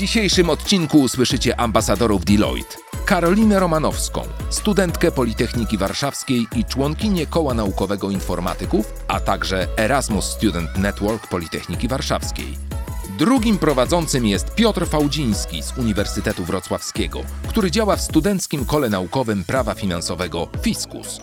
Dzisiejszym odcinku usłyszycie ambasadorów Deloitte. Karolinę Romanowską, studentkę Politechniki Warszawskiej i członkinię Koła Naukowego Informatyków, a także Erasmus Student Network Politechniki Warszawskiej. Drugim prowadzącym jest Piotr Fałdziński z Uniwersytetu Wrocławskiego, który działa w Studenckim Kole Naukowym Prawa Finansowego Fiskus.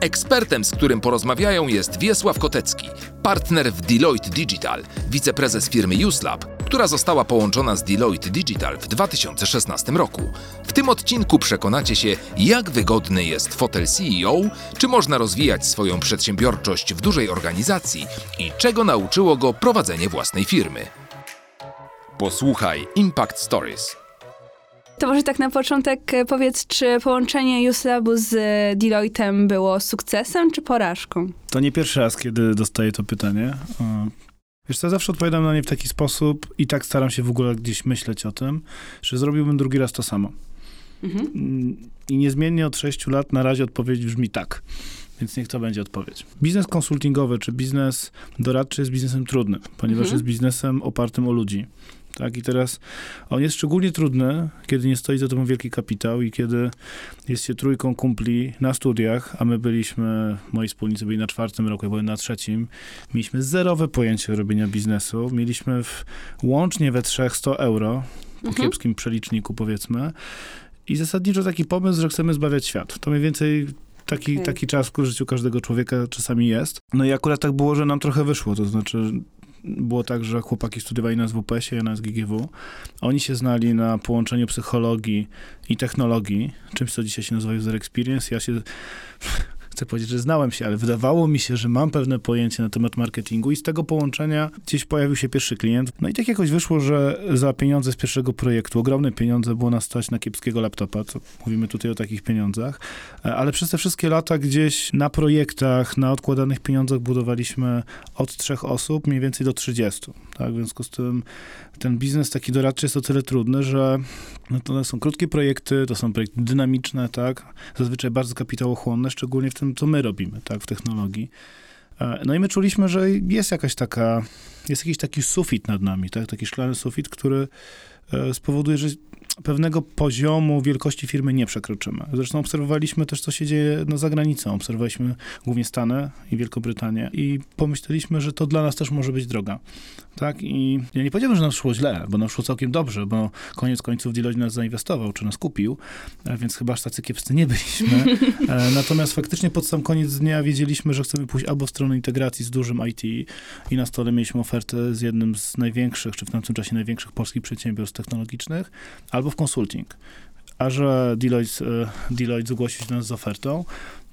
Ekspertem, z którym porozmawiają jest Wiesław Kotecki, partner w Deloitte Digital, wiceprezes firmy USLab, która została połączona z Deloitte Digital w 2016 roku. W tym odcinku przekonacie się, jak wygodny jest fotel CEO, czy można rozwijać swoją przedsiębiorczość w dużej organizacji i czego nauczyło go prowadzenie własnej firmy. Posłuchaj Impact Stories. To może tak na początek e, powiedz, czy połączenie USLabu z e, Deloittem było sukcesem czy porażką? To nie pierwszy raz, kiedy dostaję to pytanie. Wiesz co, zawsze odpowiadam na nie w taki sposób i tak staram się w ogóle gdzieś myśleć o tym, że zrobiłbym drugi raz to samo. Mhm. Mm, I niezmiennie od 6 lat na razie odpowiedź brzmi tak. Więc niech to będzie odpowiedź. Biznes konsultingowy czy biznes doradczy jest biznesem trudnym, ponieważ mhm. jest biznesem opartym o ludzi. Tak? I teraz on jest szczególnie trudny, kiedy nie stoi za tobą wielki kapitał i kiedy jest się trójką kumpli na studiach, a my byliśmy, moi wspólnicy byli na czwartym roku, ja byłem na trzecim. Mieliśmy zerowe pojęcie robienia biznesu. Mieliśmy w, łącznie we trzech 100 euro, po mhm. kiepskim przeliczniku powiedzmy. I zasadniczo taki pomysł, że chcemy zbawiać świat. To mniej więcej taki, okay. taki czas w życiu każdego człowieka czasami jest. No i akurat tak było, że nam trochę wyszło. To znaczy, było tak, że chłopaki studiowali na SWPS-ie, ja na SGGW. Oni się znali na połączeniu psychologii i technologii, czymś, co dzisiaj się nazywa user experience. Ja się chcę powiedzieć, że znałem się, ale wydawało mi się, że mam pewne pojęcie na temat marketingu i z tego połączenia gdzieś pojawił się pierwszy klient. No i tak jakoś wyszło, że za pieniądze z pierwszego projektu, ogromne pieniądze było nas stać na kiepskiego laptopa, co mówimy tutaj o takich pieniądzach, e, ale przez te wszystkie lata gdzieś na projektach, na odkładanych pieniądzach budowaliśmy od trzech osób mniej więcej do 30. Tak? W związku z tym ten biznes taki doradczy jest o tyle trudny, że no to są krótkie projekty, to są projekty dynamiczne, tak? Zazwyczaj bardzo kapitałochłonne, szczególnie w tym, co my robimy, tak? W technologii. E, no i my czuliśmy, że jest jakaś taka, jest jakiś taki sufit nad nami, tak? Taki szklany sufit, który e, spowoduje, że pewnego poziomu wielkości firmy nie przekroczymy. Zresztą obserwowaliśmy też, co się dzieje no, za granicą. Obserwowaliśmy głównie Stany i Wielką Brytanię i pomyśleliśmy, że to dla nas też może być droga. Tak? I ja nie powiedziałbym, że nam szło źle, bo nam szło całkiem dobrze, bo koniec końców Deloitte nas zainwestował, czy nas kupił, e, więc chyba aż tacy kiepscy nie byliśmy. E, natomiast faktycznie pod sam koniec dnia wiedzieliśmy, że chcemy pójść albo w stronę integracji z dużym IT i na stole mieliśmy ofertę z jednym z największych, czy w tamtym czasie największych polskich przedsiębiorstw technologicznych, albo w konsulting. A że Deloitte, e, Deloitte zgłosił się do nas z ofertą,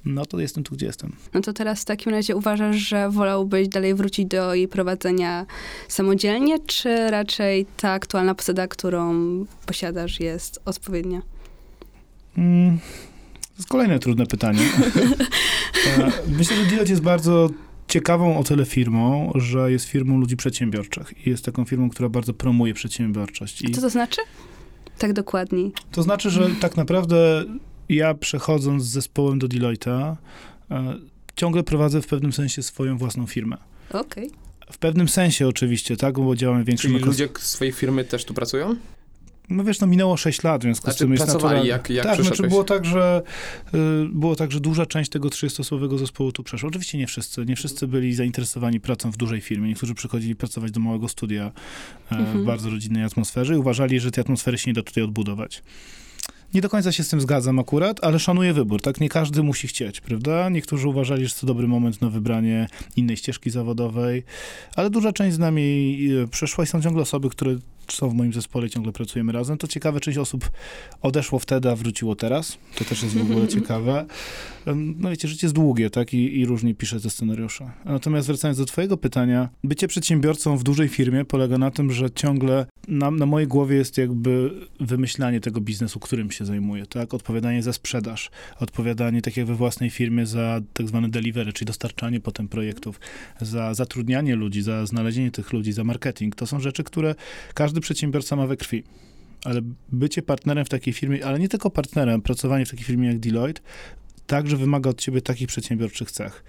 no to jestem tu, gdzie jestem. No to teraz w takim razie uważasz, że wolałbyś dalej wrócić do jej prowadzenia samodzielnie, czy raczej ta aktualna posada, którą posiadasz, jest odpowiednia? Mm, to jest kolejne trudne pytanie. E, myślę, że Deloitte jest bardzo ciekawą o tyle firmą, że jest firmą ludzi przedsiębiorczych i jest taką firmą, która bardzo promuje przedsiębiorczość. I... A co to znaczy? Tak dokładniej. To znaczy, że tak naprawdę ja przechodząc z zespołem do Deloitte'a, e, ciągle prowadzę w pewnym sensie swoją własną firmę. Okej. Okay. W pewnym sensie oczywiście, tak, bo działamy w większym... Czyli ludzie z swojej firmy też tu pracują? No wiesz, no minęło 6 lat, w związku znaczy, z tym jest naturalnie. jak, jak Tak, znaczy było tak, że y, było tak, że duża część tego 30-osobowego zespołu tu przeszła. Oczywiście nie wszyscy, nie wszyscy byli zainteresowani pracą w dużej firmie. Niektórzy przychodzili pracować do małego studia e, mhm. w bardzo rodzinnej atmosferze i uważali, że tej atmosfery się nie da tutaj odbudować. Nie do końca się z tym zgadzam akurat, ale szanuję wybór, tak? Nie każdy musi chcieć, prawda? Niektórzy uważali, że to dobry moment na wybranie innej ścieżki zawodowej, ale duża część z nami e, przeszła i są ciągle osoby, które są w moim zespole, ciągle pracujemy razem. To ciekawe, część osób odeszło wtedy, a wróciło teraz. To też jest w ogóle ciekawe. No wiecie, życie jest długie, tak? I, i różnie pisze te scenariusze. Natomiast wracając do twojego pytania, bycie przedsiębiorcą w dużej firmie polega na tym, że ciągle na, na mojej głowie jest jakby wymyślanie tego biznesu, którym się zajmuję, tak? Odpowiadanie za sprzedaż, odpowiadanie, tak jak we własnej firmie, za tak zwane delivery, czyli dostarczanie potem projektów, za zatrudnianie ludzi, za znalezienie tych ludzi, za marketing. To są rzeczy, które każdy przedsiębiorca ma we krwi ale bycie partnerem w takiej firmie, ale nie tylko partnerem, pracowanie w takiej firmie jak Deloitte, także wymaga od ciebie takich przedsiębiorczych cech.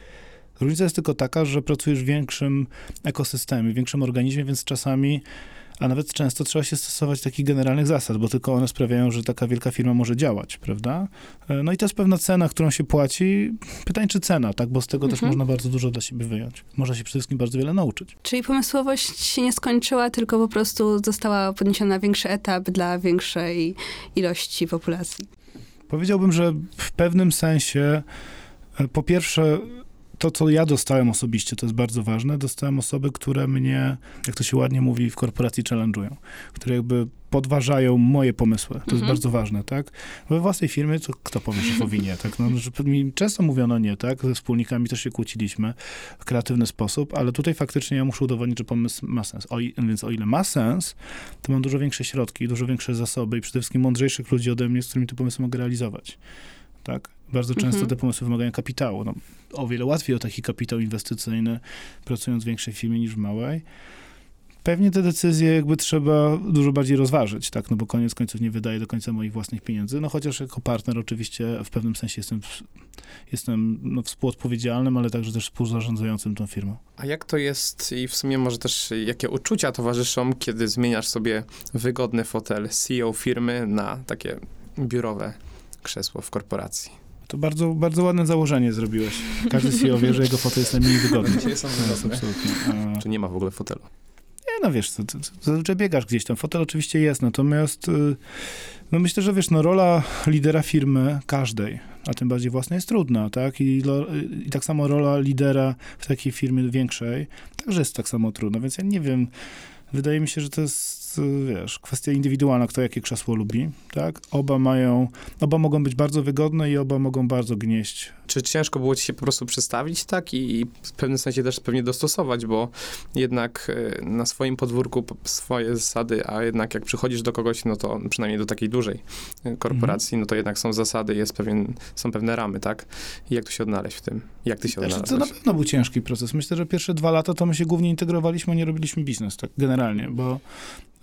Różnica jest tylko taka, że pracujesz w większym ekosystemie, w większym organizmie, więc czasami a nawet często trzeba się stosować takich generalnych zasad, bo tylko one sprawiają, że taka wielka firma może działać, prawda? E, no i to jest pewna cena, którą się płaci. Pytanie, czy cena, tak? Bo z tego mhm. też można bardzo dużo dla siebie wyjąć. Można się przede wszystkim bardzo wiele nauczyć. Czyli pomysłowość się nie skończyła, tylko po prostu została podniesiona na większy etap dla większej ilości populacji. Powiedziałbym, że w pewnym sensie e, po pierwsze to, co ja dostałem osobiście, to jest bardzo ważne. Dostałem osoby, które mnie, jak to się ładnie mówi, w korporacji challenge'ują, które jakby podważają moje pomysły. To mhm. jest bardzo ważne, tak? We własnej firmie to kto powie szefowi nie, tak? No, że mi często mówiono nie, tak? Ze wspólnikami też się kłóciliśmy w kreatywny sposób, ale tutaj faktycznie ja muszę udowodnić, że pomysł ma sens. O, więc o ile ma sens, to mam dużo większe środki, dużo większe zasoby i przede wszystkim mądrzejszych ludzi ode mnie, z którymi te pomysły mogę realizować, tak? Bardzo często mhm. te pomysły wymagają kapitału. No, o wiele łatwiej o taki kapitał inwestycyjny, pracując w większej firmie niż w małej. Pewnie te decyzje jakby trzeba dużo bardziej rozważyć, tak, no bo koniec końców nie wydaje do końca moich własnych pieniędzy, no chociaż jako partner oczywiście w pewnym sensie jestem, jestem no, współodpowiedzialnym, ale także też współzarządzającym tą firmą. A jak to jest i w sumie może też jakie uczucia towarzyszą, kiedy zmieniasz sobie wygodny fotel CEO firmy na takie biurowe krzesło w korporacji? To bardzo, bardzo ładne założenie zrobiłeś. Każdy CEO wie, że jego fotel jest najmniej wygodny. Dzisiaj są wygodne. A... Czy nie ma w ogóle fotelu? Nie, no wiesz, to, to, to, zazwyczaj biegasz gdzieś tam. Fotel oczywiście jest, natomiast y, no myślę, że wiesz, no rola lidera firmy każdej, a tym bardziej własnej jest trudna, tak? I, I tak samo rola lidera w takiej firmie większej także jest tak samo trudna, więc ja nie wiem, wydaje mi się, że to jest wiesz, kwestia indywidualna, kto jakie krzesło lubi, tak? Oba mają, oba mogą być bardzo wygodne i oba mogą bardzo gnieść. Czy ciężko było ci się po prostu przestawić, tak? I w pewnym sensie też pewnie dostosować, bo jednak e, na swoim podwórku swoje zasady, a jednak jak przychodzisz do kogoś, no to przynajmniej do takiej dużej e, korporacji, mm. no to jednak są zasady, jest pewien, są pewne ramy, tak? I jak tu się odnaleźć w tym? Jak ty się znaczy, odnalazłeś? To na pewno był ciężki proces. Myślę, że pierwsze dwa lata to my się głównie integrowaliśmy, nie robiliśmy biznes, tak generalnie, bo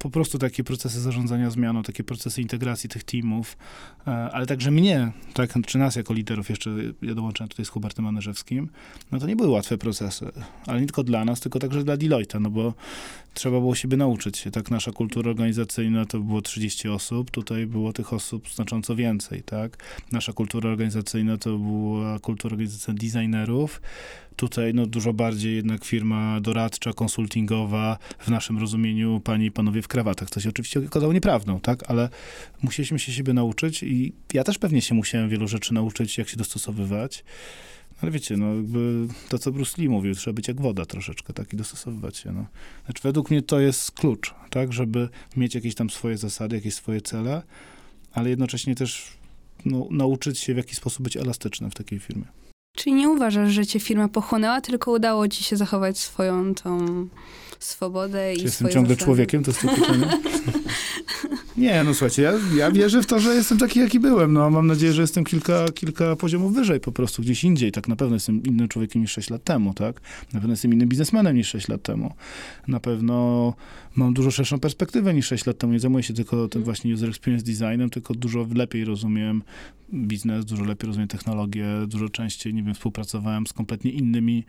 po prostu takie procesy zarządzania zmianą, takie procesy integracji tych teamów, e, ale także mnie, tak, czy nas jako liderów, jeszcze ja dołączyłem tutaj z Hubertem Manerzewskim, no to nie były łatwe procesy, ale nie tylko dla nas, tylko także dla Deloitte, no bo trzeba było siebie nauczyć. Tak, nasza kultura organizacyjna to było 30 osób, tutaj było tych osób znacząco więcej, tak. Nasza kultura organizacyjna to była kultura organizacyjna designerów, Tutaj no, dużo bardziej jednak firma doradcza, konsultingowa, w naszym rozumieniu panie i panowie w krawatach, co się oczywiście okazało nieprawdą, tak? Ale musieliśmy się siebie nauczyć i ja też pewnie się musiałem wielu rzeczy nauczyć, jak się dostosowywać. Ale wiecie, no jakby to, co Bruce Lee mówił, trzeba być jak woda troszeczkę, tak, i dostosowywać się, no. Znaczy, według mnie to jest klucz, tak, żeby mieć jakieś tam swoje zasady, jakieś swoje cele, ale jednocześnie też no, nauczyć się, w jaki sposób być elastycznym w takiej firmie. Czyli nie uważasz, że cię firma pochłonęła, tylko udało ci się zachować swoją tą swobodę Czy i jestem ciągle zasady? człowiekiem? To jest to pytanie? nie, no słuchajcie, ja, ja wierzę w to, że jestem taki, jaki byłem. No, mam nadzieję, że jestem kilka, kilka poziomów wyżej po prostu, gdzieś indziej. Tak na pewno jestem innym człowiekiem niż 6 lat temu, tak? Na pewno jestem innym biznesmenem niż 6 lat temu. Na pewno mam dużo szerszą perspektywę niż 6 lat temu. Nie zajmuję się tylko tym właśnie user experience designem, tylko dużo lepiej rozumiem biznes, dużo lepiej rozumiem technologię, dużo częściej, nie wiem, współpracowałem z kompletnie innymi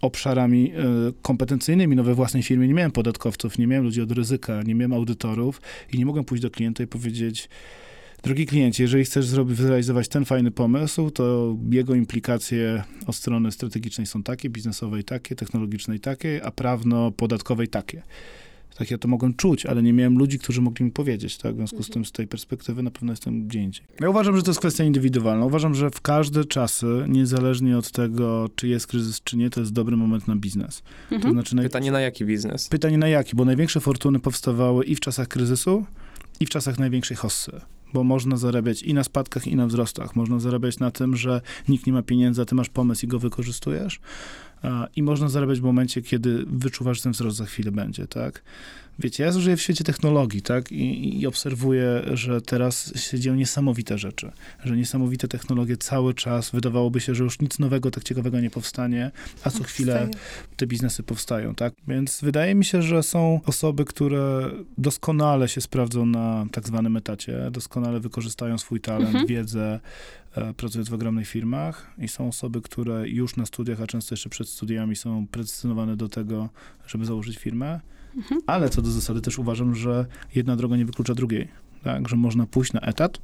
obszarami e, kompetencyjnymi. No we własnej firmie nie miałem podatkowców, nie miałem ludzi od ryzyka, nie miałem audytorów i nie mogłem pójść do klienta i powiedzieć, drogi kliencie, jeżeli chcesz zrobić, zrealizować ten fajny pomysł, to jego implikacje od strony strategicznej są takie, biznesowej takie, technologicznej takie, a prawno-podatkowej takie. Tak, ja to mogłem czuć, ale nie miałem ludzi, którzy mogli mi powiedzieć, tak? W związku z tym, z tej perspektywy na pewno jestem gdzie indziej. Ja uważam, że to jest kwestia indywidualna. Uważam, że w każde czasy, niezależnie od tego, czy jest kryzys, czy nie, to jest dobry moment na biznes. Mhm. To znaczy, naj... Pytanie na jaki biznes? pytanie na jaki, bo największe fortuny powstawały i w czasach kryzysu, i w czasach największej hossy. Bo można zarabiać i na spadkach, i na wzrostach. Można zarabiać na tym, że nikt nie ma pieniędzy, a ty masz pomysł i go wykorzystujesz. I można zarabiać w momencie, kiedy wyczuwasz, że ten wzrost za chwilę będzie, tak? Wiecie, ja żyję w świecie technologii, tak? I, I obserwuję, że teraz się dzieją niesamowite rzeczy. Że niesamowite technologie cały czas, wydawałoby się, że już nic nowego, tak ciekawego nie powstanie, a co chwilę te biznesy powstają, tak? Więc wydaje mi się, że są osoby, które doskonale się sprawdzą na tak zwanym etacie, doskonale wykorzystają swój talent, Mhm. wiedzę, pracując w ogromnych firmach i są osoby, które już na studiach, a często jeszcze przed studiami są predestynowane do tego, żeby założyć firmę, Mhm. ale co do zasady też uważam, że jedna droga nie wyklucza drugiej, tak? Że można pójść na etat,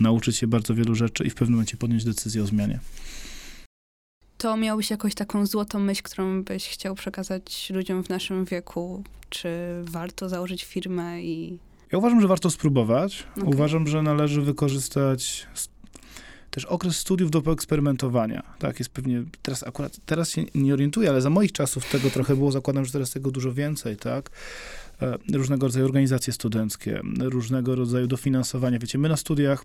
nauczyć się bardzo wielu rzeczy i w pewnym momencie podjąć decyzję o zmianie. To miałbyś jakąś taką złotą myśl, którą byś chciał przekazać ludziom w naszym wieku? Czy warto założyć firmę i... Ja uważam, że warto spróbować. Okej. Uważam, że należy wykorzystać też okres studiów do poeksperymentowania. Tak, jest pewnie, teraz akurat, teraz się nie orientuję, ale za moich czasów tego trochę było, zakładam, że teraz tego dużo więcej, tak. E, Różnego rodzaju organizacje studenckie, różnego rodzaju dofinansowania. Wiecie, my na studiach,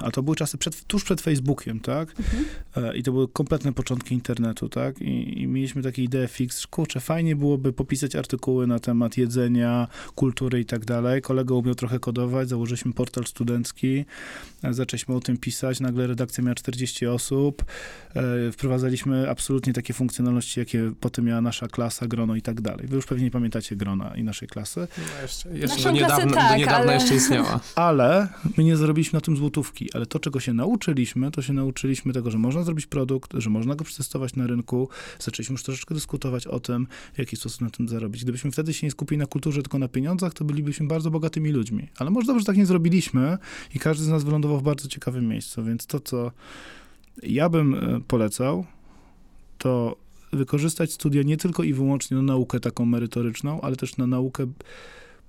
a to były czasy przed, tuż przed Facebookiem, tak? Mhm. E, I to były kompletne początki internetu, tak? I, I mieliśmy takie idee fix, że kurczę, fajnie byłoby popisać artykuły na temat jedzenia, kultury i tak dalej. Kolega umiał trochę kodować, założyliśmy portal studencki, e, zaczęliśmy o tym pisać, nagle redakcja miała 40 osób, e, wprowadzaliśmy absolutnie takie funkcjonalności, jakie potem miała nasza klasa, grono i tak dalej. Wy już pewnie nie pamiętacie grona i naszej klasy, No jeszcze jeszcze do klasę niedawna, tak, do niedawna ale- jeszcze istniała. ale my nie zarobiliśmy na tym złotówki. Ale to, czego się nauczyliśmy, to się nauczyliśmy tego, że można zrobić produkt, że można go przetestować na rynku. Zaczęliśmy już troszeczkę dyskutować o tym, w jaki sposób na tym zarobić. Gdybyśmy wtedy się nie skupili na kulturze, tylko na pieniądzach, to bylibyśmy bardzo bogatymi ludźmi. Ale może dobrze, że tak nie zrobiliśmy i każdy z nas wylądował w bardzo ciekawym miejscu. Więc to, co ja bym e, polecał, to wykorzystać studia nie tylko i wyłącznie na naukę taką merytoryczną, ale też na naukę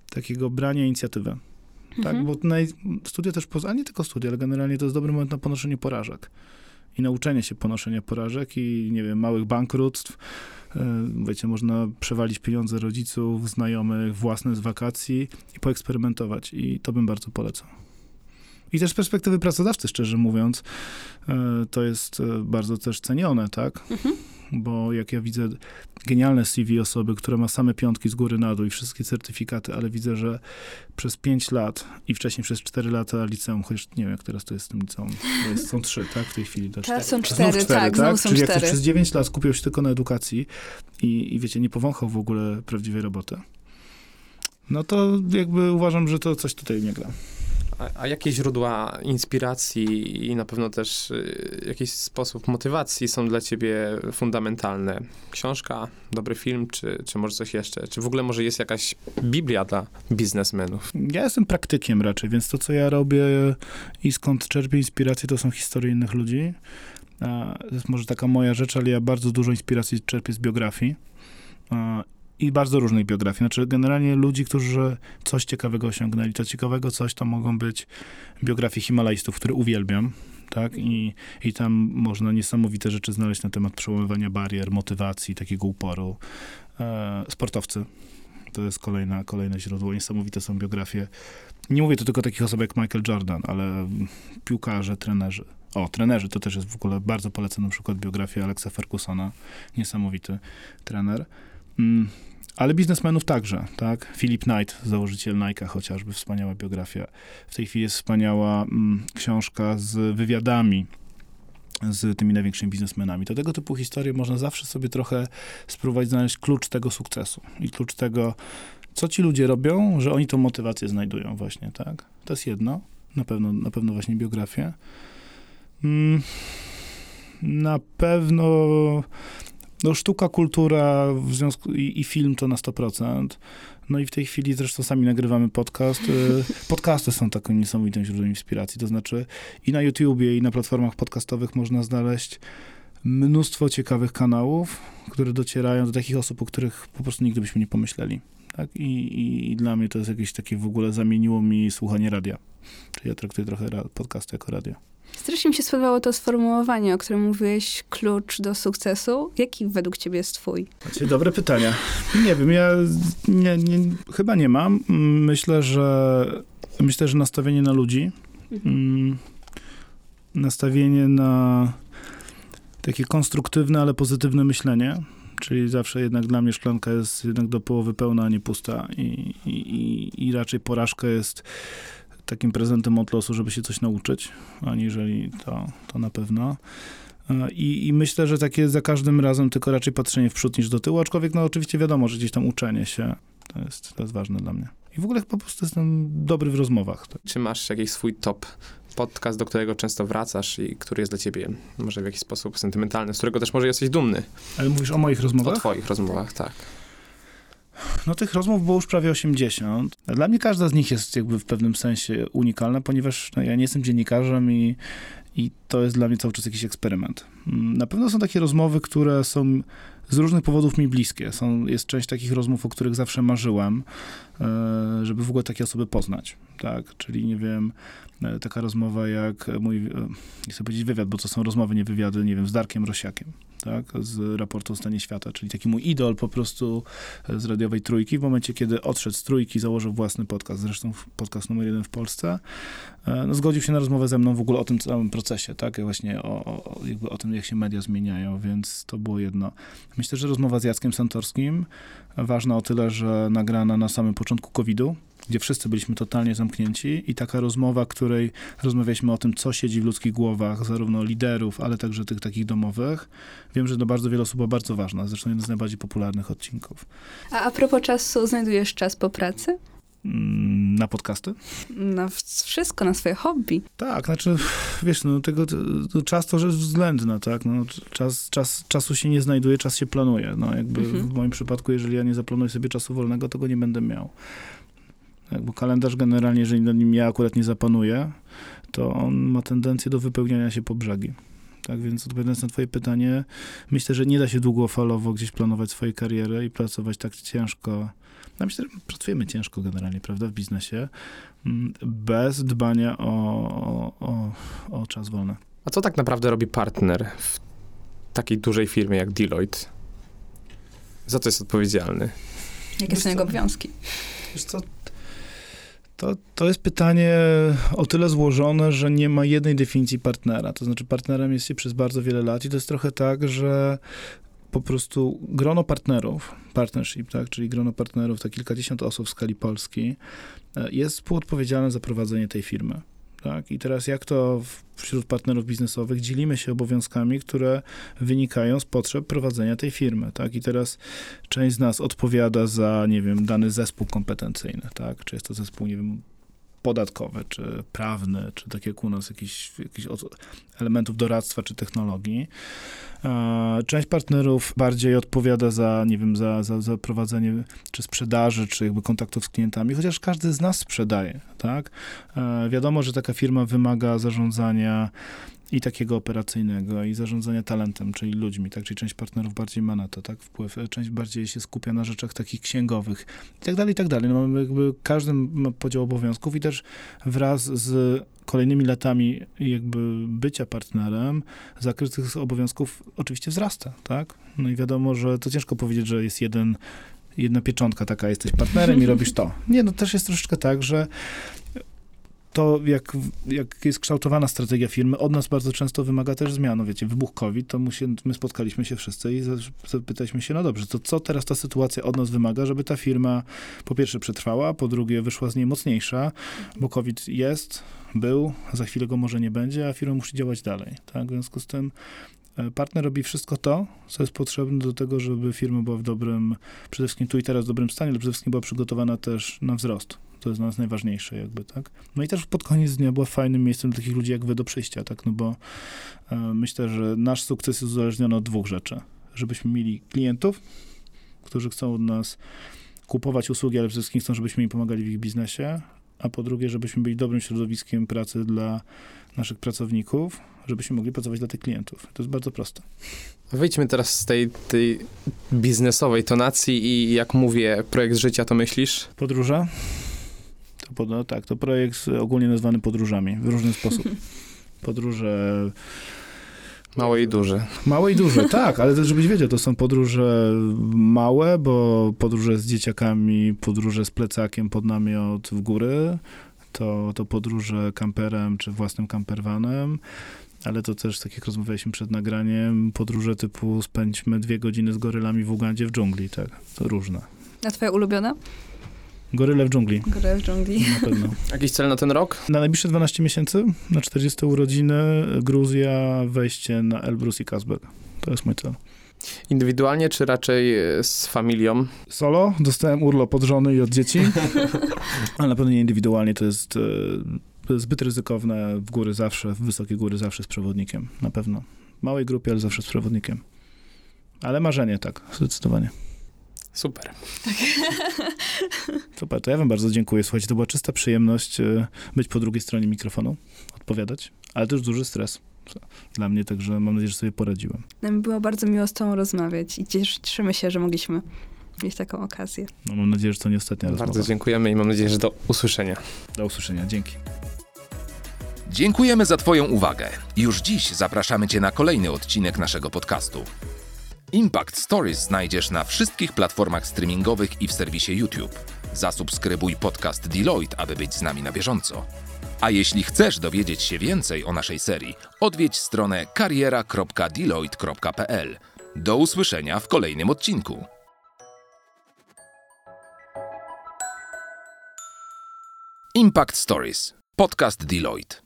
takiego brania inicjatywy. Tak, Mhm. bo naj, studia też, poza, a nie tylko studia, ale generalnie to jest dobry moment na ponoszenie porażek. I nauczenie się ponoszenia porażek i, nie wiem, małych bankructw. Yy, Wiecie, można przewalić pieniądze rodziców, znajomych, własne z wakacji i poeksperymentować. I to bym bardzo polecał. I też z perspektywy pracodawcy, szczerze mówiąc, yy, to jest yy, bardzo też cenione, tak? Mhm. Bo jak ja widzę genialne CV osoby, która ma same piątki z góry na dół i wszystkie certyfikaty, ale widzę, że przez 5 lat i wcześniej przez 4 lata liceum, chociaż nie wiem, jak teraz to jest z tym liceum, jest, są 3, tak, w tej chwili. Do Teraz cztery. są Znów cztery, tak, znowu są Czyli jak przez 9 lat skupiał się tylko na edukacji i, i wiecie, nie powąchał w ogóle prawdziwej roboty, no to jakby uważam, że to coś tutaj nie gra. A, jakie źródła inspiracji i na pewno też y, jakiś sposób motywacji są dla ciebie fundamentalne? Książka, dobry film, czy, czy może coś jeszcze? Czy w ogóle może jest jakaś Biblia dla biznesmenów? Ja jestem praktykiem raczej, więc to, co ja robię i skąd czerpię inspirację, to są historie innych ludzi. To jest może taka moja rzecz, ale ja bardzo dużo inspiracji czerpię z biografii. I bardzo różnych biografii. Znaczy, generalnie ludzi, którzy coś ciekawego osiągnęli. To ciekawego coś to mogą być biografie Himalajstów, które uwielbiam. Tak? I, I tam można niesamowite rzeczy znaleźć na temat przełamywania barier, motywacji, takiego uporu. E, sportowcy. To jest kolejna, kolejne źródło. Niesamowite są biografie. Nie mówię tu tylko takich osób jak Michael Jordan, ale piłkarze, trenerzy. O, trenerzy to też jest w ogóle bardzo polecam na przykład biografię Alexa Fergusona. Niesamowity trener. Mm, ale biznesmenów także, tak? Philip Knight, założyciel Nike'a chociażby, wspaniała biografia. W tej chwili jest wspaniała mm, książka z wywiadami z tymi największymi biznesmenami. To tego typu historie można zawsze sobie trochę spróbować znaleźć klucz tego sukcesu i klucz tego, co ci ludzie robią, że oni tą motywację znajdują właśnie, tak? To jest jedno, na pewno, na pewno właśnie biografię. Mm, na pewno no, sztuka, kultura w związku, i, i film to na 100%. No i w tej chwili zresztą sami nagrywamy podcast. Y, Podcasty są takim niesamowitym źródłem inspiracji. To znaczy i na YouTubie, i na platformach podcastowych można znaleźć mnóstwo ciekawych kanałów, które docierają do takich osób, o których po prostu nigdy byśmy nie pomyśleli. Tak? I, i, I, dla mnie to jest jakieś takie w ogóle zamieniło mi słuchanie radia. Czyli ja traktuję trochę podcast jako radio. Strasznie mi się spodobało to sformułowanie, o którym mówiłeś, klucz do sukcesu. Jaki według ciebie jest twój? Macie dobre pytania. Nie wiem, ja nie, nie, chyba nie mam. Myślę, że myślę, że nastawienie na ludzi, mm, nastawienie na takie konstruktywne, ale pozytywne myślenie, czyli zawsze jednak dla mnie szklanka jest jednak do połowy pełna, a nie pusta i, i, i raczej porażka jest takim prezentem od losu, żeby się coś nauczyć, aniżeli to, to na pewno. I, I, myślę, że takie za każdym razem tylko raczej patrzenie w przód niż do tyłu, aczkolwiek no oczywiście wiadomo, że gdzieś tam uczenie się to jest, to jest ważne dla mnie. I w ogóle po prostu jestem dobry w rozmowach. Czy masz jakiś swój top podcast, do którego często wracasz i który jest dla ciebie może w jakiś sposób sentymentalny, z którego też może jesteś dumny? Ale mówisz o moich rozmowach? O twoich rozmowach, tak. No tych rozmów było już prawie 80. Dla mnie każda z nich jest jakby w pewnym sensie unikalna, ponieważ no, ja nie jestem dziennikarzem i, i to jest dla mnie cały czas jakiś eksperyment. Mm, na pewno są takie rozmowy, które są z różnych powodów mi bliskie. Są, jest część takich rozmów, o których zawsze marzyłem, e, żeby w ogóle takie osoby poznać, tak? Czyli, nie wiem, e, taka rozmowa jak mój, e, nie chcę powiedzieć wywiad, bo to są rozmowy, nie wywiady, nie wiem, z Darkiem Rosiakiem, tak? Z raportu o stanie świata, czyli taki mój idol po prostu z radiowej trójki. W momencie, kiedy odszedł z trójki, założył własny podcast, zresztą podcast numer jeden w Polsce, no, zgodził się na rozmowę ze mną w ogóle o tym całym procesie, tak? Właśnie o, o, jakby o tym, jak się media zmieniają, więc to było jedno. Myślę, że rozmowa z Jackiem Santorskim, ważna o tyle, że nagrana na samym początku COVID-u, gdzie wszyscy byliśmy totalnie zamknięci i taka rozmowa, której rozmawialiśmy o tym, co siedzi w ludzkich głowach, zarówno liderów, ale także tych takich domowych. Wiem, że dla bardzo wielu osób była bardzo ważna, zresztą jeden z najbardziej popularnych odcinków. A a propos czasu, znajdujesz czas po pracy? Mm, na podcasty? Na wszystko, na swoje hobby. Tak, znaczy, wiesz, no tego, to czas to rzecz względna, tak, no, czas, czas, czasu się nie znajduje, czas się planuje, no, jakby mhm. w moim przypadku, jeżeli ja nie zaplanuję sobie czasu wolnego, to go nie będę miał. Jakby kalendarz generalnie, jeżeli na nim ja akurat nie zapanuję, to on ma tendencję do wypełniania się po brzegi. Tak więc odpowiadając na twoje pytanie, myślę, że nie da się długofalowo gdzieś planować swojej kariery i pracować tak ciężko. No myślę, że pracujemy ciężko generalnie, prawda, w biznesie, mm, bez dbania o, o, o czas wolny. A co tak naprawdę robi partner w takiej dużej firmie jak Deloitte? Za co jest odpowiedzialny? Jakie są jego obowiązki? Wiesz co, to, to jest pytanie o tyle złożone, że nie ma jednej definicji partnera. To znaczy, partnerem jest się przez bardzo wiele lat i to jest trochę tak, że po prostu grono partnerów, partnership, tak, czyli grono partnerów, to kilkadziesiąt osób w skali Polski, e, jest współodpowiedzialne za prowadzenie tej firmy. Tak? I teraz jak to wśród partnerów biznesowych dzielimy się obowiązkami, które wynikają z potrzeb prowadzenia tej firmy, tak? I teraz część z nas odpowiada za, nie wiem, dany zespół kompetencyjny, tak? Czy jest to zespół, nie wiem, podatkowy, czy prawny, czy tak jak u nas jakiś, jakiś elementów doradztwa, czy technologii. Część partnerów bardziej odpowiada za, nie wiem, za, za, za prowadzenie czy sprzedaży, czy jakby kontaktów z klientami, chociaż każdy z nas sprzedaje, tak? Wiadomo, że taka firma wymaga zarządzania i takiego operacyjnego, i zarządzania talentem, czyli ludźmi, tak? Czyli część partnerów bardziej ma na to, tak? Wpływ, część bardziej się skupia na rzeczach takich księgowych i tak dalej, i tak dalej. No jakby każdy ma podział obowiązków i też wraz z kolejnymi latami jakby bycia partnerem, zakres tych obowiązków oczywiście wzrasta, tak? No i wiadomo, że to ciężko powiedzieć, że jest jeden jedna pieczątka taka, jesteś partnerem i robisz to. Nie, no też jest troszeczkę tak, że to, jak, jak jest kształtowana strategia firmy, od nas bardzo często wymaga też zmian. No wiecie, wybuch COVID, to my, się, my spotkaliśmy się wszyscy i zapytaliśmy się, no dobrze, to co teraz ta sytuacja od nas wymaga, żeby ta firma po pierwsze przetrwała, po drugie wyszła z niej mocniejsza, bo COVID jest, był, za chwilę go może nie będzie, a firma musi działać dalej. Tak? W związku z tym partner robi wszystko to, co jest potrzebne do tego, żeby firma była w dobrym, przede wszystkim tu i teraz w dobrym stanie, ale przede wszystkim była przygotowana też na wzrost. To jest dla nas najważniejsze jakby, tak? No i też pod koniec dnia była fajnym miejscem dla takich ludzi jak wy do przyjścia, tak? No bo e, myślę, że nasz sukces jest uzależniony od dwóch rzeczy. Żebyśmy mieli klientów, którzy chcą od nas kupować usługi, ale przede wszystkim chcą, żebyśmy im pomagali w ich biznesie, a po drugie, żebyśmy byli dobrym środowiskiem pracy dla naszych pracowników, żebyśmy mogli pracować dla tych klientów. To jest bardzo proste. Wyjdźmy teraz z tej, tej biznesowej tonacji i jak mówię projekt życia, to myślisz? Podróże? To, pod- no tak, to projekt ogólnie nazwany podróżami w różny sposób. Podróże Małe i duże. Małe i duże, tak, ale też żebyś wiedział, to są podróże małe, bo podróże z dzieciakami, podróże z plecakiem pod namiot w góry, to, to podróże kamperem czy własnym campervanem, ale to też, tak jak rozmawialiśmy przed nagraniem, podróże typu spędźmy dwie godziny z gorylami w Ugandzie w dżungli, tak, to różne. A twoja ulubiona? Goryle w dżungli, Góra w dżungli. na pewno. Jakiś cel na ten rok? Na najbliższe 12 miesięcy, na 40 urodziny, Gruzja, wejście na Elbrus i Kazbek. To jest mój cel. Indywidualnie, czy raczej e, z familią? Solo, dostałem urlop od żony i od dzieci, ale na pewno nie indywidualnie, to jest e, zbyt ryzykowne, w góry zawsze, w wysokie góry zawsze z przewodnikiem, na pewno. W małej grupie, ale zawsze z przewodnikiem. Ale marzenie, tak, zdecydowanie. Super. Super, to ja wam bardzo dziękuję. Słuchajcie, to była czysta przyjemność e, być po drugiej stronie mikrofonu, odpowiadać, ale też duży stres dla mnie, także mam nadzieję, że sobie poradziłem. Nam było bardzo miło z tobą rozmawiać i cieszymy się, że mogliśmy mieć taką okazję. No, mam nadzieję, że to nie ostatnia Bardzo rozmowa. dziękujemy i mam nadzieję, że do usłyszenia. Do usłyszenia, dzięki. Dziękujemy za Twoją uwagę. Już dziś zapraszamy Cię na kolejny odcinek naszego podcastu. Impact Stories znajdziesz na wszystkich platformach streamingowych i w serwisie YouTube. Zasubskrybuj podcast Deloitte, aby być z nami na bieżąco. A jeśli chcesz dowiedzieć się więcej o naszej serii, odwiedź stronę kariera.deloitte.pl. Do usłyszenia w kolejnym odcinku. Impact Stories. Podcast Deloitte.